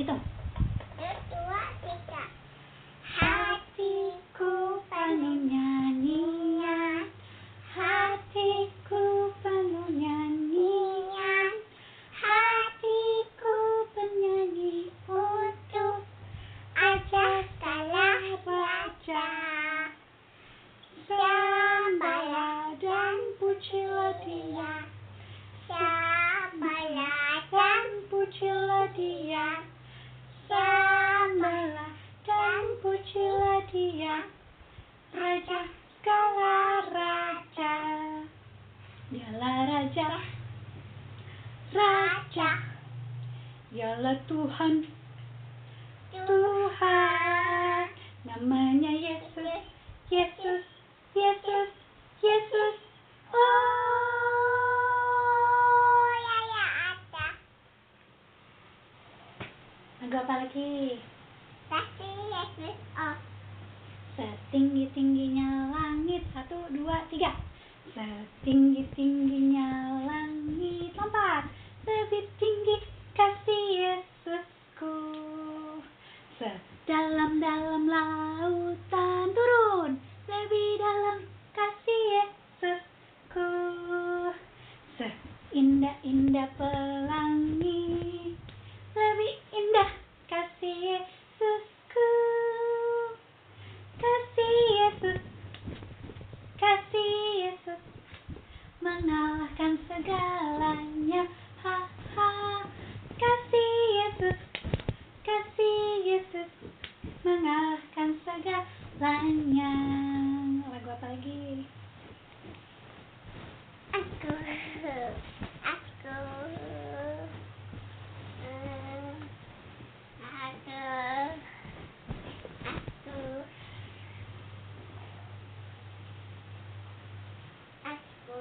hitung. Satu, dua, tiga. Hatiku penuh nyanyian, hatiku penuh nyanyian, hatiku penyanyi untuk Aja segala raja. Sembahlah dan pujilah dia, Sembahlah dan pujilah dia, sembahlah dan pujilah dia, Raja segala raja. Dialah Raja, Raja, Dialah Tuhan, Tuhan, namanya Yesus, Yesus, Yesus, Yesus. Oh, ya ya ada. lagu apa lagi? Kasih Yesus oh. Setinggi tingginya langit satu dua tiga. Setinggi tingginya langit lompat. Lebih tinggi kasih Yesusku. Sedalam dalam lautan turun. Lebih dalam kasih Yesusku. Seindah indah pelangi. Lebih indah kasih Yesusku. Kasih Yesus, kasih Yesus, mengalahkan segalanya. Ha ha. Kasih Yesus, kasih Yesus, mengalahkan segalanya. Lagu apa lagi? Aku, aku, eh, aku, aku, aku.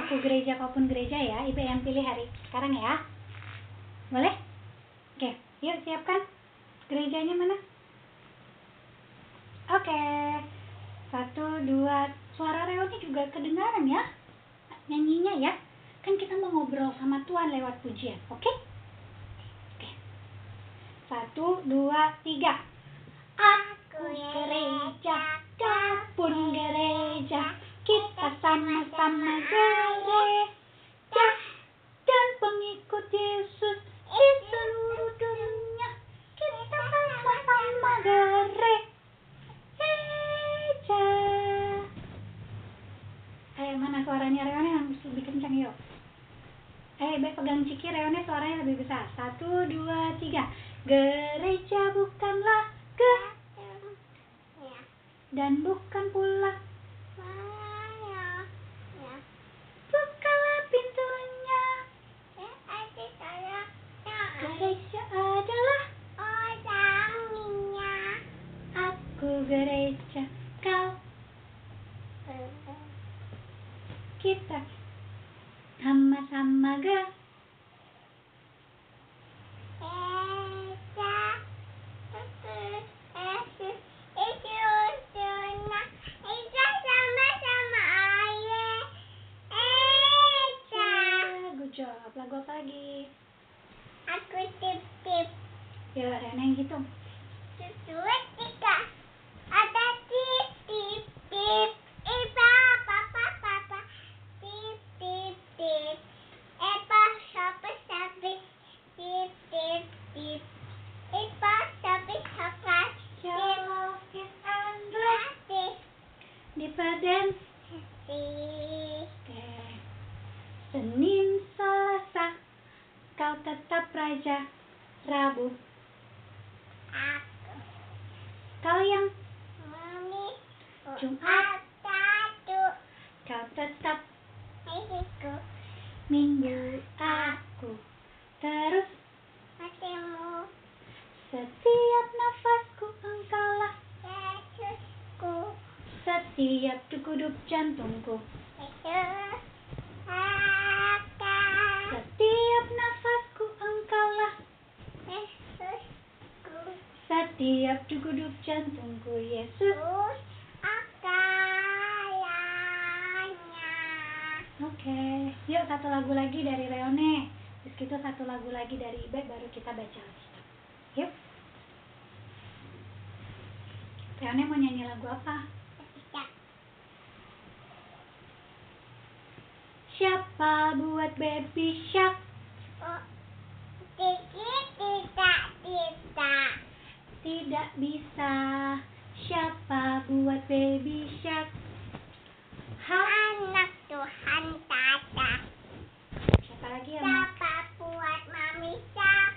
Aku gereja apa pun gereja ya, Ibu yang pilih hari sekarang ya. Boleh? Oke, yuk siapkan. Gerejanya mana? Oke. Satu, dua. Suara Reoni juga kedengaran ya. Nyanyinya ya. Kan kita mau ngobrol sama Tuhan lewat pujian. Oke? Oke. Satu, dua, tiga. Aku gereja, kau pun gereja. Kita sama-sama gereja dan pengikut Yesus di seluruh dunia. Kita sama-sama gereja. Eh, mana suaranya Reone yang lebih kencang yuk. Eh, Be pegang Ciki, Reone suaranya lebih besar. Satu, dua, tiga. Gereja bukanlah ge Ya, dan bukan pula saya, ya, bukalah pintunya. ya, ada saya, ya, Gereja adalah orangnya. aku gereja, kau kita sama-sama ge Esa, Yesus, itu sunnah. Esa sama-sama ayah. Esa. Good job. Lagu apa lagi? Aku tip-tip. Ya, Rena yang hitung. Dua, tiga. Ada tip, tip, tip. Ipa, papa, papa. Tip, tip, tip. Epa, sapi, sapi. Tip, tip, tip. Ipa, sapi, sapi. Tip, Jauh is endless. tip, Di Paden. tip. Oke. Senin, Selasa, kau tetap raja. Rabu, Aku, kau yang mami. Jumat. Satu. kau tetap Minggu. minggu aku. Terus Hatimu. setiap nafasku engkaulah Yesusku. setiap degup jantungku. Setiap nafasku engkaulah setiap degup jantungku Yesus. Oke, yuk satu lagu lagi dari Reone. Terus kita satu lagu lagi dari Ibe baru kita baca Alkitab. Yuk. Reone mau nyanyi lagu apa? Bisa. Siapa buat baby shark? Oh. Tiki tidak tidak. Tidak bisa. Siapa buat baby shark? Ha? Anak Tuhan tata. Siapa lagi ya? Siapa buat mami sak?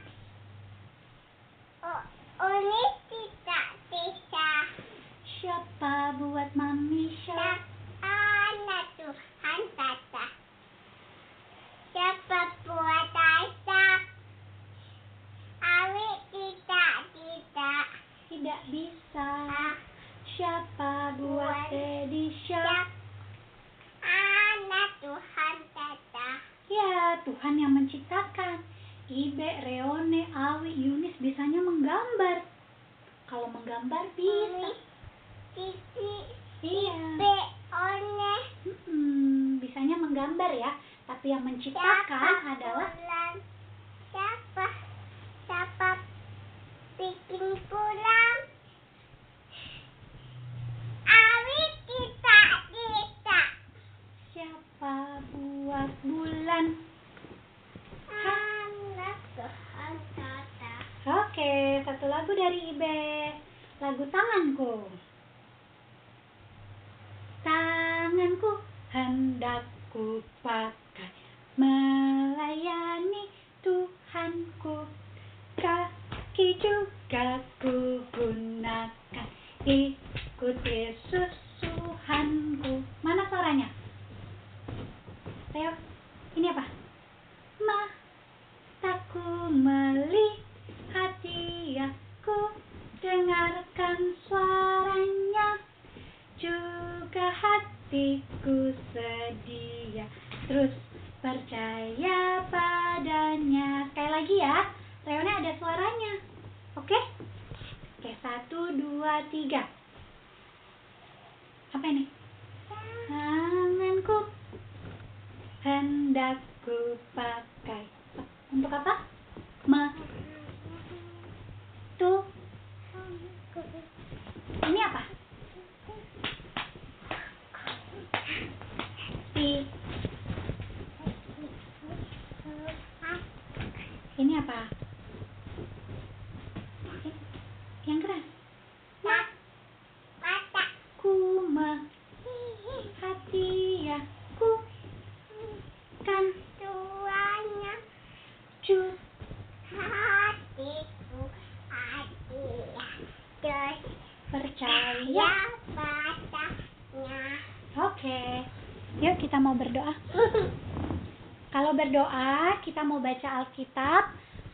Oh, ini tidak bisa. Siapa buat mami shark? Anak Tuhan tata. Siapa buat Aisyah? Awi tidak tidak. Tidak bisa. Ah, Siapa buat daddy shark? Anak Tuhan tata. Ya, Tuhan yang menciptakan. Ibe, Reone, Awi, Yunis bisanya menggambar. Kalau menggambar bisa. Titi Iya. be one. Mm-mm, bisanya menggambar ya. Tapi yang menciptakan adalah pulang? Siapa? Siapa bikin pulang? Awi tidak tidak. siapa buat bulan. Anak Tuhan tata. Oke, satu dari Ibe. Lagu tanganku. Tanganku hendak ku melayani Tuhanku. Kaki juga ku gunakan ikut Yesus Tuhanku. Mana suaranya? Ayo, ini apa? Mataku melihat dia, ku dengarkan suaranya, juga hatiku sedia, terus percaya padanya. Sekali lagi ya, Reone ada suaranya. Oke? Oke, satu, dua, tiga. Apa ini? Tanganku hendak ku pakai. Untuk apa? Ma. Tu. Ini apa? Ini apa? Yang keras. Ma. Mata. Ku ma. Hati ya. Ku. Kan. Tuanya Cu. hatiku hati terus Percaya. ya matanya Oke. Yuk kita mau berdoa. Kalau berdoa, kita mau baca Alkitab,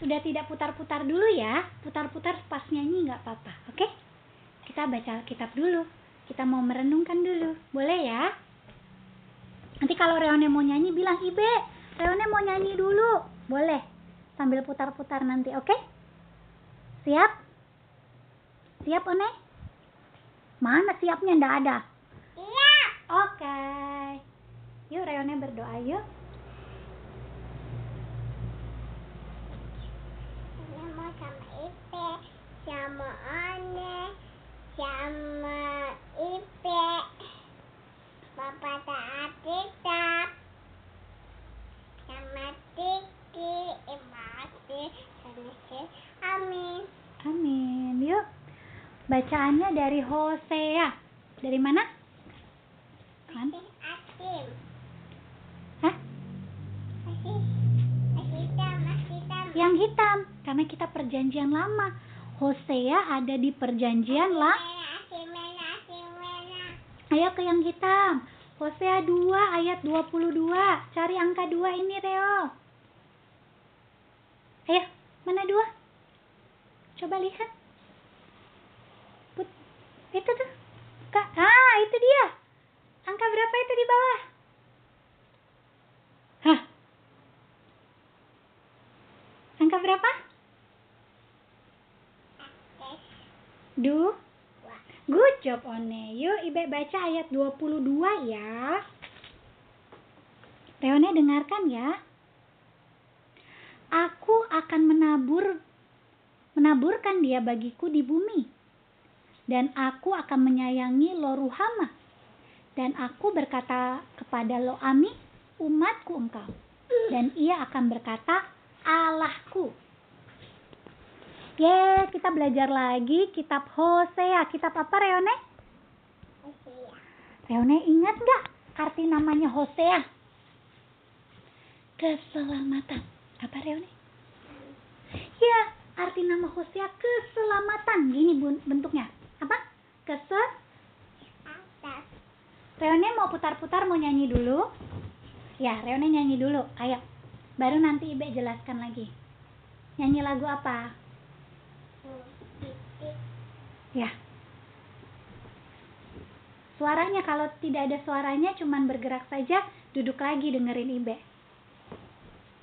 sudah tidak putar-putar dulu ya. Putar-putar pas nyanyi nggak apa-apa, oke? Kita baca Alkitab dulu. Kita mau merenungkan dulu. Boleh ya? Nanti kalau Reone mau nyanyi, bilang, Ibe, Reone mau nyanyi dulu. Boleh. Sambil putar-putar nanti, oke? Siap? Siap, One? Mana siapnya? Nggak ada. iya Oke. Yuk Reone berdoa yuk. sama sama Ipe sama Ane sama Ipe Bapak taat tetap sama Tiki Imati Sanisi Amin Amin. Yuk. Bacaannya dari Hosea. Dari mana? Perjanjian lama. Hosea ada di perjanjian merah Ayo ke yang hitam. Hosea 2 ayat 22. Cari angka 2 ini Reo. Ayo, mana 2? Coba lihat. Put, itu tuh. Kak, ah itu dia. Angka berapa itu di bawah? Hah? Angka berapa? Tes Du. Wah Good job, One. Yuk, Ibe baca ayat 22 ya. Reone dengarkan ya. Aku akan menabur menaburkan dia bagiku di bumi. Dan aku akan menyayangi lo Ruhama. Dan aku berkata kepada lo Ami, umatku engkau. Dan ia akan berkata, Allahku. Ye, kita belajar lagi kitab Hosea. Kitab apa Reone? Hosea. Reone ingat nggak arti namanya Hosea? Keselamatan. Apa Reone? Ya, arti nama Hosea keselamatan. Gini bun- bentuknya. Apa? Kese. Reone mau putar-putar mau nyanyi dulu? Ya, Reone nyanyi dulu. Ayo. Baru nanti Ibe jelaskan lagi. Nyanyi lagu apa? Ya. Suaranya kalau tidak ada suaranya cuman bergerak saja, duduk lagi dengerin Ibe.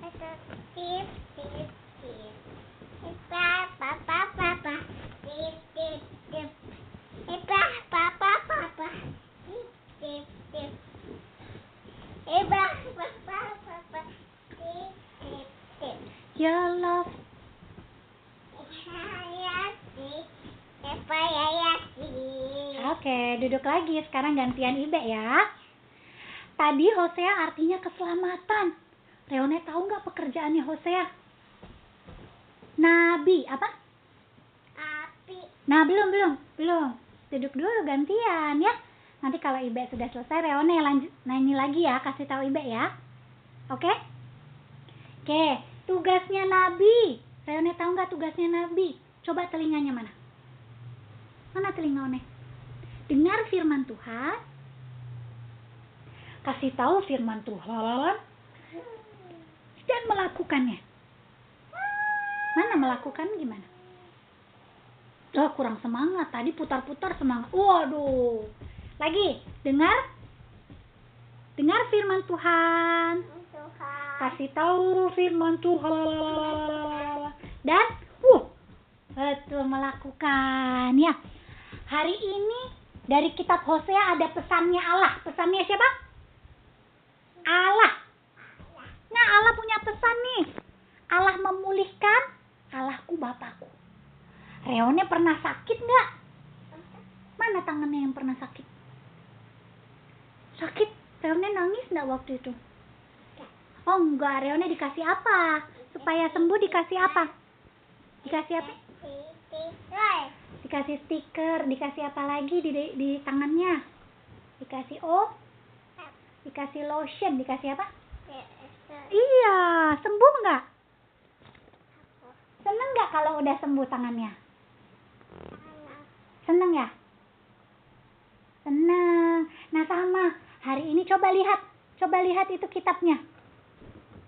Itu tip tip tip. Ipa papa papa. Tip tip tip. Ipa papa papa. Tip tip tip. Ipa papa papa. Tip tip tip. Your love. Oke, duduk lagi. Sekarang gantian Ibe ya. Tadi Hosea artinya keselamatan. Reone tahu nggak pekerjaannya Hosea? Nabi, apa? Api. Nah, belum, belum, belum. Duduk dulu gantian ya. Nanti kalau Ibe sudah selesai, Reone lanjut nyanyi lagi ya. Kasih tahu Ibe ya. Oke? Oke, tugasnya Nabi. Reone tahu nggak tugasnya Nabi? Coba telinganya mana? Mana telinga One? Dengar firman Tuhan. Kasih tahu firman Tuhan dan melakukannya. Mana melakukan gimana? Oh, kurang semangat. Tadi putar-putar semangat. Waduh. Lagi, dengar. Dengar firman Tuhan. Kasih tahu firman Tuhan. Dan, uh, betul melakukan. Ya, hari ini dari kitab Hosea ada pesannya Allah. Pesannya siapa? Allah. Nah, Allah punya pesan nih. Allah memulihkan, Allahku Bapakku. Reone pernah sakit nggak? Mana tangannya yang pernah sakit? Sakit? Reone nangis nggak waktu itu? Oh enggak, Reone dikasih apa? Supaya sembuh dikasih apa? Dikasih apa? Dikasih stiker, dikasih apa lagi di, di tangannya? Dikasih oh, dikasih lotion, dikasih apa? Iya, sembuh nggak? Seneng nggak kalau udah sembuh tangannya? Seneng ya? Seneng. Nah sama, hari ini coba lihat, coba lihat itu kitabnya.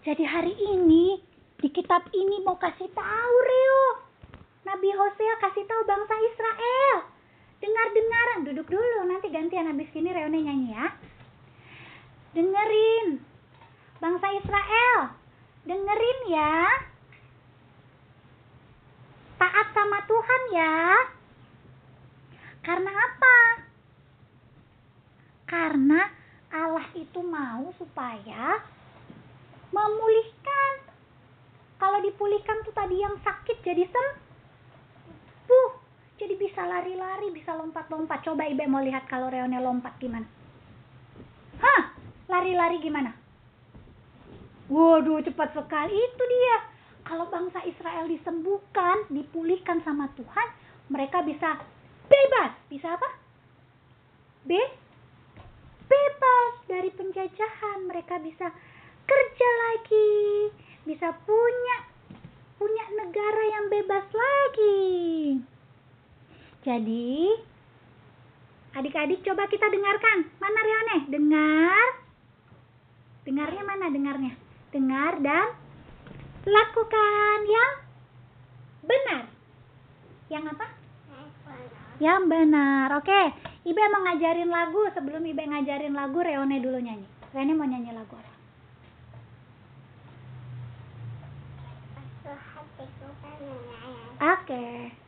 Jadi hari ini di kitab ini mau kasih tahu Rio. Nabi Hosea kasih tahu bangsa Israel. Dengar-dengaran, duduk dulu nanti gantian habis ini Reone nyanyi ya. Dengerin. Bangsa Israel, dengerin ya. Taat sama Tuhan ya. Karena apa? Karena Allah itu mau supaya memulihkan. Kalau dipulihkan tuh tadi yang sakit jadi sembuh. Jadi bisa lari-lari, bisa lompat-lompat. Coba Ibe mau lihat kalau Reone lompat gimana. Hah? Lari-lari gimana? Waduh, cepat sekali. Itu dia. Kalau bangsa Israel disembuhkan, dipulihkan sama Tuhan, mereka bisa bebas. Bisa apa? B? Bebas dari penjajahan. Mereka bisa kerja lagi. Bisa punya punya negara yang bebas lagi. Jadi, adik-adik coba kita dengarkan. Mana Rione? Dengar. Dengarnya mana dengarnya? Dengar dan lakukan yang benar. Yang apa? Yang benar. Oke, Ibe mau ngajarin lagu. Sebelum Ibe ngajarin lagu, Reone dulu nyanyi. Reone mau nyanyi lagu apa? Oke.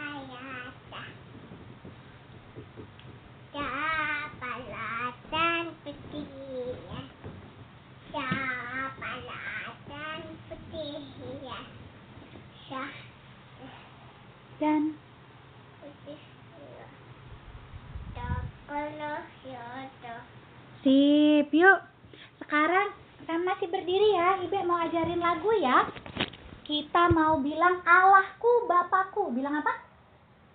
Kita mau bilang Allahku, Bapakku. Bilang apa?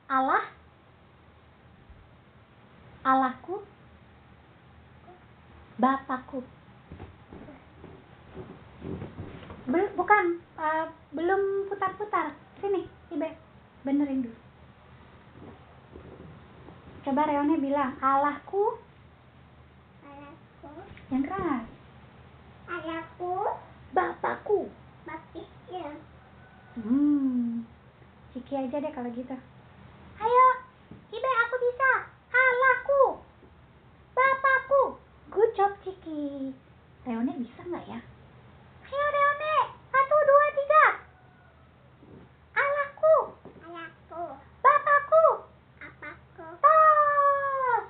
Allah. Allahku. Bapakku. Bel- bukan, eh, belum putar-putar. Sini, Ibe. Benerin dulu. Coba Reone bilang, Allahku Anakku, yang keras. anakku, Bapakku. bapaknya. Hmm. Ciki aja deh kalau gitu. Ayo, Ibe aku bisa. Allahku. Bapakku. Good job Ciki. Reone bisa nggak ya? Ayo Reone. Satu, dua, tiga. Allahku. Anakku, Bapakku. apaku, Tos.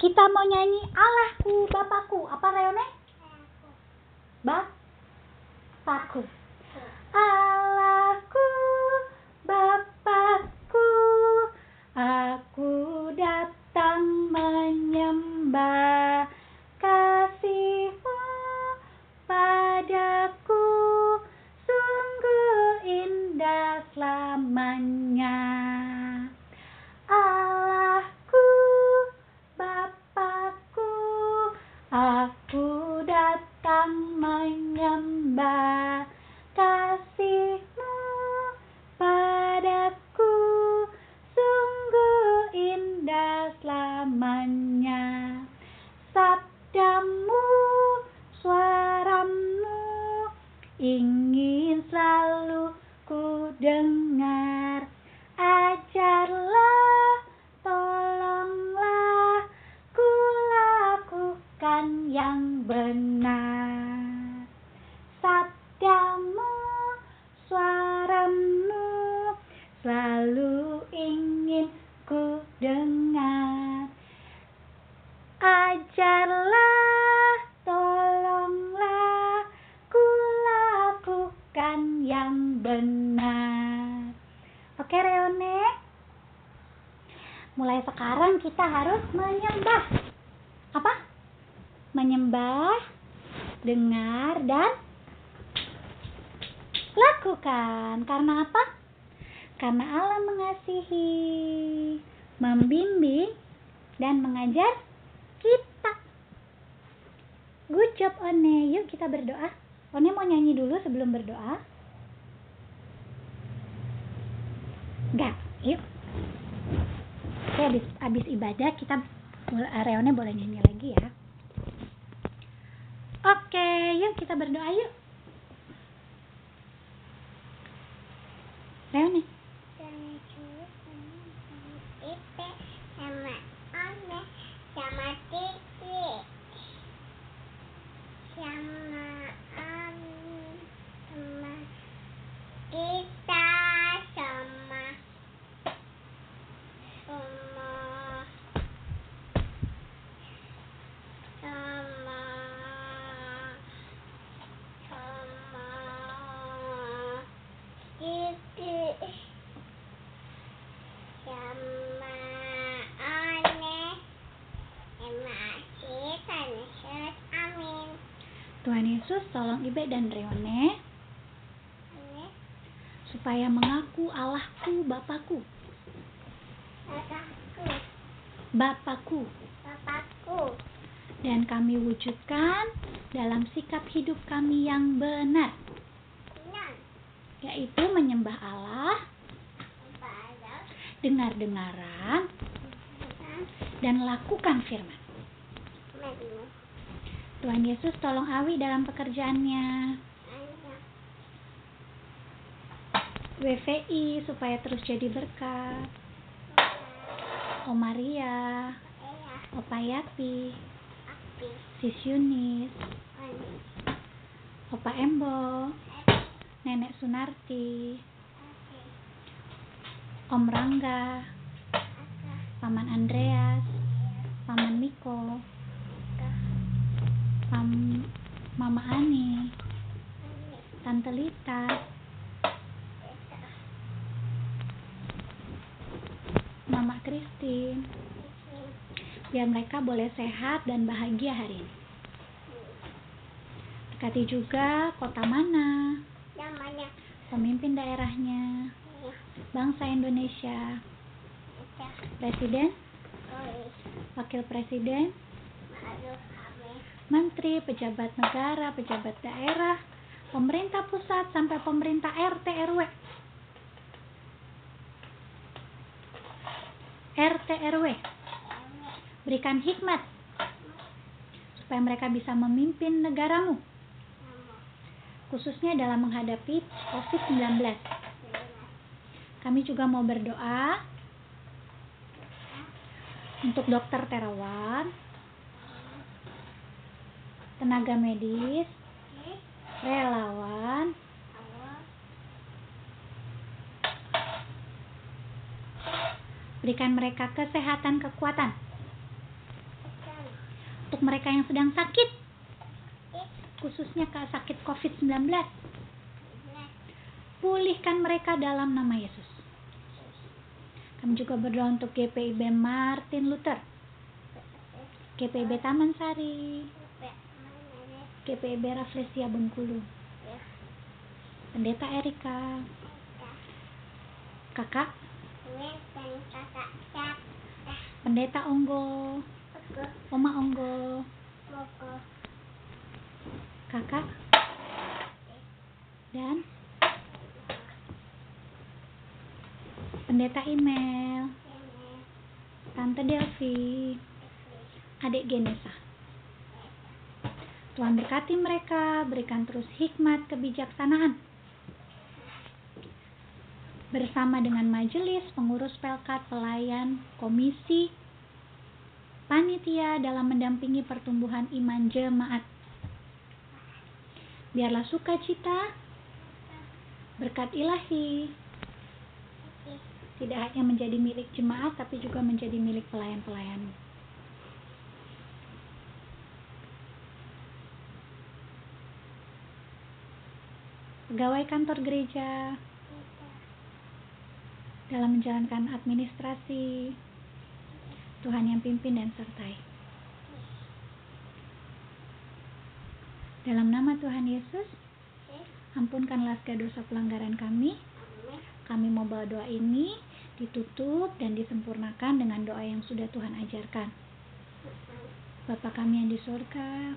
Kita mau nyanyi Allahku, Bapakku. Apa Reone? Karena apa? Karena Allah mengasihi, membimbing, dan mengajar kita. Good job, One. Yuk kita berdoa. One mau nyanyi dulu sebelum berdoa. Enggak, yuk. Oke, habis, habis ibadah kita Reone boleh nyanyi lagi ya. Oke, yuk kita berdoa yuk. Reone. Ipe sama Ome sama Titi sama Om sama kita sama sama sama sama Titi sama aneh sama kita Yesus amin Tuhan Yesus tolong Ibe dan Reone. Amin. supaya mengaku Allahku, Bapakku. Bapakku. Bapakku. Bapakku. Dan kami wujudkan dalam sikap hidup kami yang benar, yaitu menyembah Allah, dengar-dengaran, dan lakukan firman. Tuhan Yesus tolong Awi dalam pekerjaannya. WVI supaya terus jadi berkat. Om Maria, Ayah Opa Yapi, Api Sis Yunis, Opa Embo, Nenek Sunarti, Om Rangga, Paman Andreas, Paman Miko, Pam Mama Ani, Tante Lita, Mama Christine, biar mereka boleh sehat dan bahagia hari ini. Berkati juga kota mana, pemimpin daerahnya, Ya. bangsa Indonesia, Ya. presiden, Oi. wakil presiden. Menteri, pejabat negara, pejabat daerah, pemerintah pusat sampai pemerintah RT RW. RT RW berikan hikmat supaya mereka bisa memimpin negaramu khususnya dalam menghadapi COVID-19. Kami juga mau berdoa untuk dokter Terawan, tenaga medis, relawan, berikan mereka kesehatan kekuatan untuk mereka yang sedang sakit, khususnya ke sakit COVID-19. Pulihkan mereka dalam nama Yesus. Kami juga berdoa untuk GPIB Martin Luther, GPIB Taman Sari, GPIB Raflesia Bengkulu, Pendeta Erika, Kakak, Pendeta Onggo, Oma Onggo, Kakak, dan Pendeta Email, Tante Delvi, Adik Genesa. Tuhan berkati mereka, berikan terus hikmat kebijaksanaan. Bersama dengan majelis, pengurus pelkat, pelayan, komisi, panitia dalam mendampingi pertumbuhan iman jemaat. Biarlah sukacita, berkat ilahi, tidak hanya menjadi milik jemaat, tapi juga menjadi milik pelayan-pelayan. Pegawai kantor gereja dalam menjalankan administrasi, Tuhan yang pimpin dan sertai. Dalam nama Tuhan Yesus, ampunkanlah segala dosa pelanggaran kami. Kami mau bawa doa ini ditutup dan disempurnakan dengan doa yang sudah Tuhan ajarkan. Bapa kami yang di surga,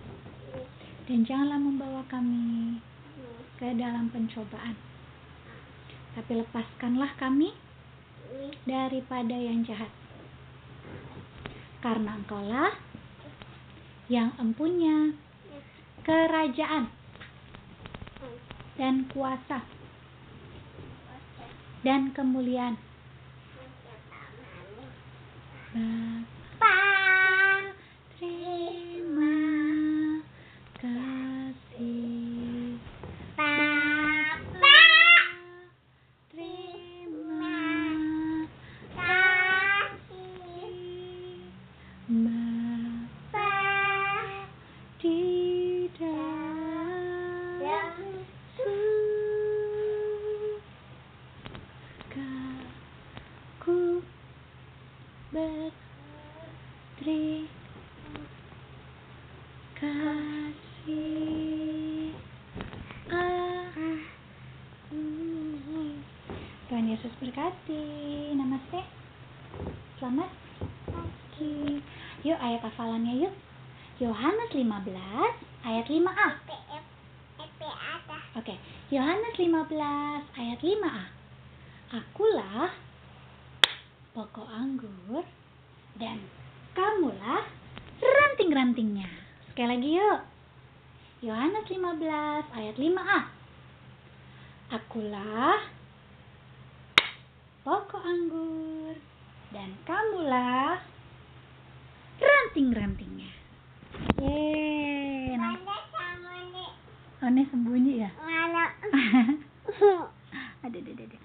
Dan janganlah membawa kami ke dalam pencobaan. Tapi lepaskanlah kami daripada yang jahat. Karena engkaulah yang empunya kerajaan dan kuasa dan kemuliaan. Bapa, terima kasih. Bapa, terima kasih. Bapa, di dalam surga ku berterima kasih. Ah. Tuhan Yesus berkati. Namaste. Selamat pagi. Yuk ayat hafalannya yuk. Yohanes 15 ayat 5a. Oke, Yohanes 15 ayat 5a. Akulah pokok anggur dan kamulah ranting-rantingnya. Sekali lagi yuk. Yohanes 15 ayat 5a. Akulah pokok anggur dan kamulah ranting-rantingnya. Yeay. Ini sembunyi ya? Aduh, aduh, aduh.